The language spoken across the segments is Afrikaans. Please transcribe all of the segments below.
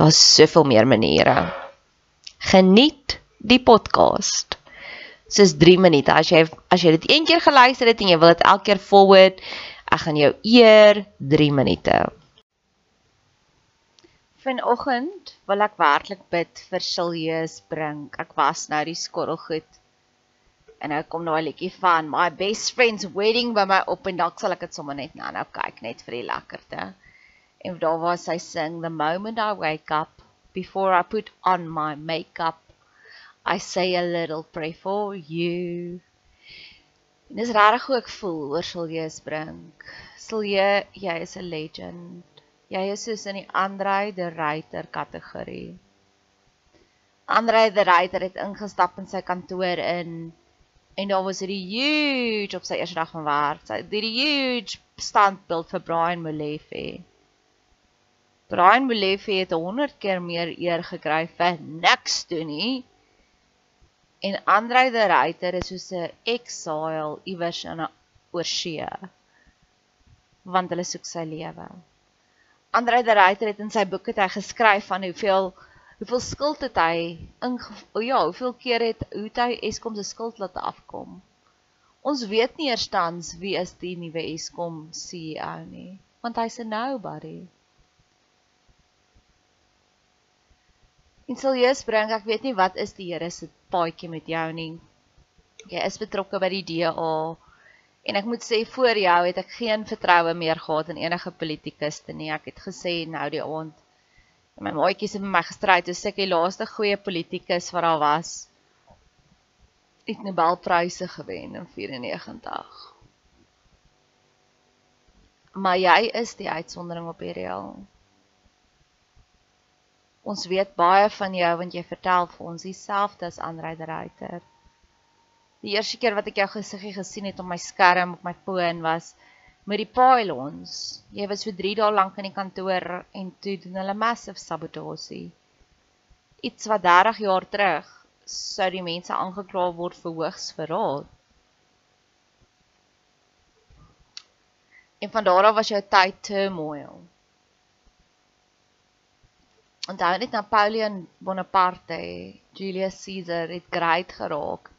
Daar's soveel meer maniere. Geniet die podcast. Dis 3 minute. As jy as jy dit een keer geluister het en jy wil dit elke keer forward, ek gaan jou eer 3 minute. Vanoggend wil ek werklik bid vir Siljeus Brink. Ek was nou die skorrelgoed. En nou kom nou 'n liedjie van My Best Friend's Wedding by my op en dalk sal ek dit sommer net nou nou kyk net vir die lekkerte. En daar was sy sing the moment I wake up before I put on my makeup I say a little pray for you. En dis regtig hoe ek voel oor Silje Sprink. Silje, jy is 'n legend. Jy is soos in die Andre the Writer kategorie. Andre the Writer het ingestap in sy kantoor in en daar was hierdie huge op sy eerste dag van werk. Sy het hierdie huge standbeeld vir Brian Molefe. Brian Molefe het 100 keer meer eer gekry vir niks doen nie. En Andre the Writer is soos 'n exile iewers in 'n oorsee. Want hulle soek sy lewe. Andre the Writer het in sy boek het hy geskryf van hoeveel hoeveel skuld het hy in oh ja, hoeveel keer het hoe hy Eskom se skuld laat afkom. Ons weet nie eerstens wie is die nuwe Eskom CEO nie, want hy's 'n nobody. En sal Jesus bring, ek weet nie wat is die Here se paadjie met jou nie. Jy is betrokke by die DA en ek moet sê voor jou het ek geen vertroue meer gehad in enige politikus te nie. Ek het gesê nou die aand my maatjies het met my gestryd toe ek die laaste goeie politikus wat daar was het Nobelpryse gewen in 94. Maar jy is die uitsondering op hierdie reël. Ons weet baie van jou want jy vertel vir ons dieselfde as Andre de Ruyter. Die eerste keer wat ek jou gesiggie gesien het op my skerm op my foon was met die pylons. Jy was vir 3 dae lank in die kantoor en toe doen hulle massive sabotasie. Iets wat 30 jaar terug sou die mense aangekla word vir hoogsverraad. En van daar af was jou tyd turmoil. Onthou net Napoleon Bonaparte, Julius Caesar het great geraak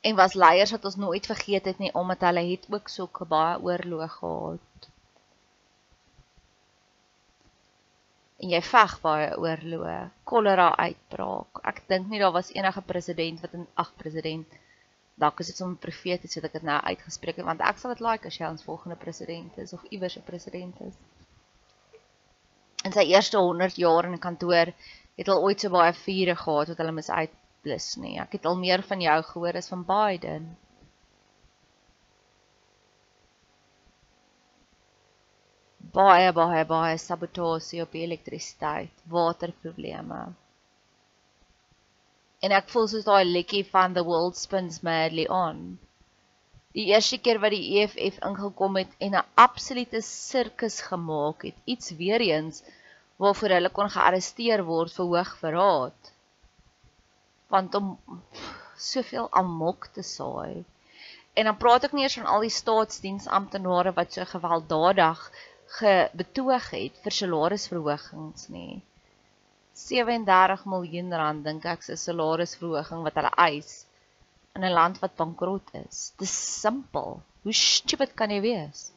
en was leiers wat ons nooit vergeet het nie omdat hulle het ook so baie oorloë gehad. En jy veg baie oorloë, kolera uitbraak. Ek dink nie daar was enige president wat 'n ag president dalk is dit sommer profeties dat ek dit nou uitgespreek het want ek sal dit like as jy ons volgende president is of iewers 'n president is. In sy eerste 100 jaar in kantoor het hulle ooit so baie vure gehad wat hulle mis uit blus nie. Ek het al meer van jou gehoor as van Biden. Baie baie baie sabotasie op elektrisiteit, waterprobleme. En ek voel soos daai liedjie van The World Spins Madly On. Die eerste keer wat die EFF ingekom het en 'n absolute sirkus gemaak het, iets weer eens waarvoor hulle kon gearresteer word vir hoogverraad want om soveel amok te saai. En dan praat ek nie eers van al die staatsdiensamptenare wat so gewelddadig gebetoog het vir salarisverhogings nie. 37 miljoen rand dink ek se salarisverhoging wat hulle eis in 'n land wat bankrot is. Dis simpel. Hoe stupid kan jy wees?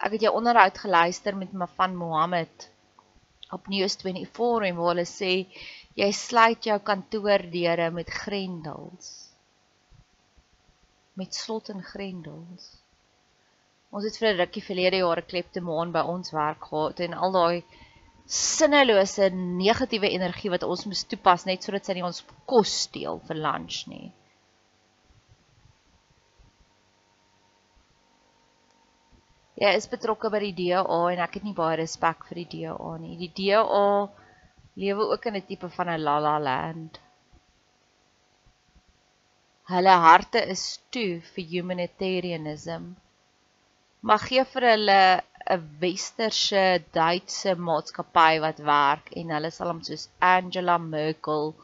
Ek het jou onderhoud geluister met Mafan Mohammed op News 24 en waar hulle sê jy sluit jou kantoordeure met grendels. Met slot en grendels. Ons het vir 'n rukkie verlede jaar 'n kleptomaan by ons werk gehad en al daai sinnelose negatiewe energie wat ons moes toepas net sodat sy nie ons kos steel vir lunch nie. Jy is betrokke by die DA en ek het nie baie respek vir die DA nie. Die DA lewe ook in 'n tipe van 'n la la land. Hulle harte is toe vir humanitarianism. Maar gee vir hulle 'n westerse Duitse maatskappy wat werk en hulle sal hom soos Angela Merkel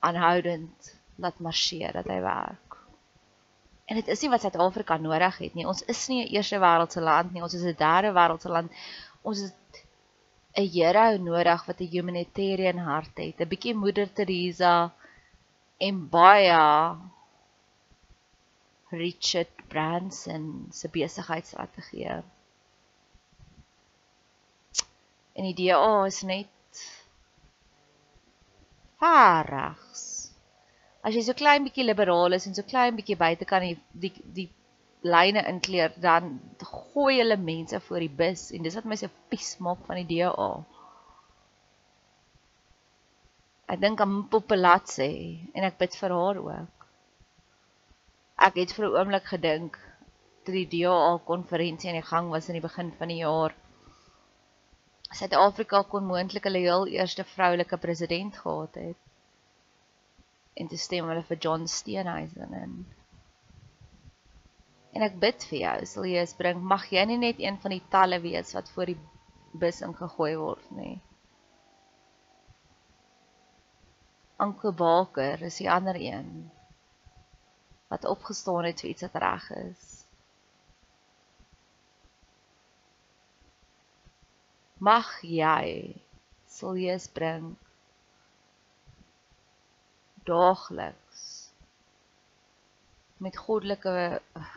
aanhoudend laat marseer dat hy werk. En dit is nie wat Suid-Afrika nodig het nie. Ons is nie 'n eerste wêreldse land nie. Ons is 'n derde wêreldse land. Ons het 'n hero nodig wat 'n humanitarian hart het. 'n Bietjie Moeder Teresa en baie Richard Branson se besigheidsstrategie. En die DA is net varags as jy so klein bietjie liberaal is en so klein bietjie buite kan die die die lyne inkleer dan gooi hulle mense voor die bus en dis wat my so pies maak van die DA. Ek dink aan Popelatse en ek bid vir haar ook. Ek het vir 'n oomblik gedink toe die DA konferensie aan die gang was in die begin van die jaar. Suid-Afrika kon moontlik hulle heel eerste vroulike president gehad het en te stem hulle vir John Steenhuisen in. En ek bid vir jou, sal jy eens bring, mag jy nie net een van die talle wees wat voor die bus ingegooi word nie. Anke Baker is die ander een wat opgestaan het vir iets wat reg is. Mag jy sal jy bring daagliks met goddelike eh,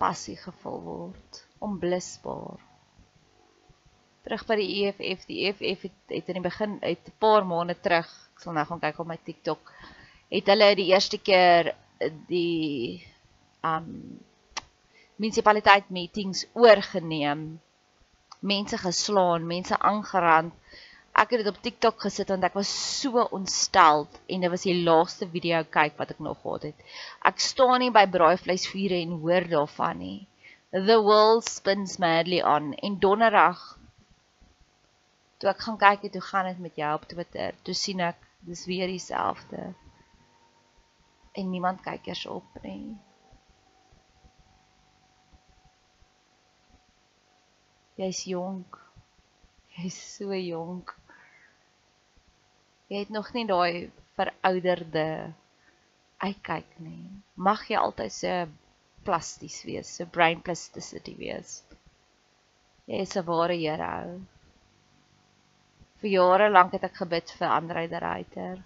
passie gevul word, onblusbaar. Terug by die EFF, die EFF het, het in die begin uit 'n paar maande terug, ek sal nou gaan kyk op my TikTok, het hulle die eerste keer die um munisipaliteit meetings oorgeneem. Mense geslaan, mense aangerand Ek het dit op TikTok gesit want ek was so ontstel en dit was die laaste video kyk wat ek nog gehad het. Ek staan nie by braaivleisvure en hoor daarvan nie. The world spins madly on en donderdag toe ek gaan kyk het hoe gaan dit met jou op Twitter, toe sien ek dis weer dieselfde. En niemand kyk eers op nie. Jy's jonk. Jy's so jonk. Jy het nog nie daai verouderde uitkyk nie. Mag jy altyd so plasties wees, so brain plasticity wees. Jy is 'n ware hero. Vir jare lank het ek gebid vir Andre de Ruyter.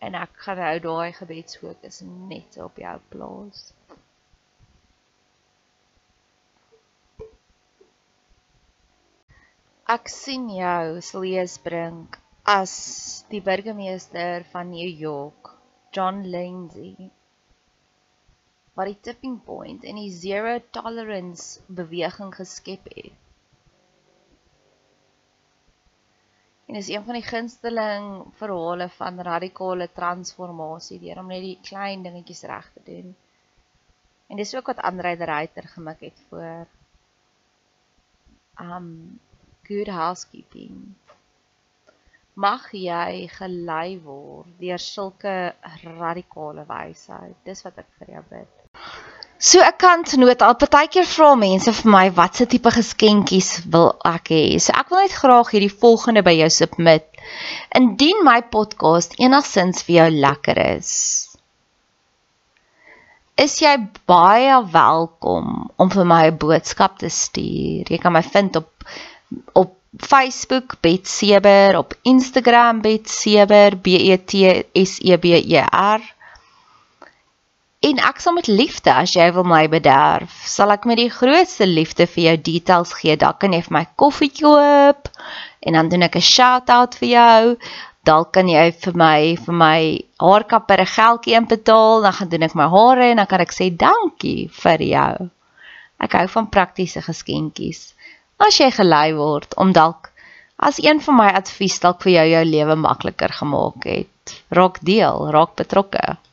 En ek gaan nou daai gebedsfokus net op jou plaas. Ek sien jou slees bring as die burgemeester van New York, John Lindsay, wat die tipping point en die zero tolerance beweging geskep het. En is een van die gunsteling verhale van radikale transformasie deur om net die klein dingetjies reg te doen. En dis ook wat Andre de Ruyter gemik het voor um good housekeeping. Mag jy gelei word deur sulke radikale wysheid. Dis wat ek vir jou bid. So 'n kantnoot al partykeer vra mense vir my watse tipe geskenkies wil ek hê. So ek wil net graag hierdie volgende by jou submit. Indien my podcast enigsins vir jou lekker is, is jy baie welkom om vir my 'n boodskap te stuur. Jy kan my vind op op Facebook Betseber, op Instagram Betseber B E T S E B E R. En ek sal met liefde as jy wil my bederf, sal ek met die grootste liefde vir jou details gee. Dalk kan jy vir my koffie koop en dan doen ek 'n shout-out vir jou. Dalk kan jy vir my vir my haarkapper 'n geldjie inbetaal, dan gaan doen ek my hare en dan kan ek sê dankie vir jou. Ek hou van praktiese geskenkies as jy gelei word om dalk as een van my advies dalk vir jou jou lewe makliker gemaak het. Raak deel, raak betrokke.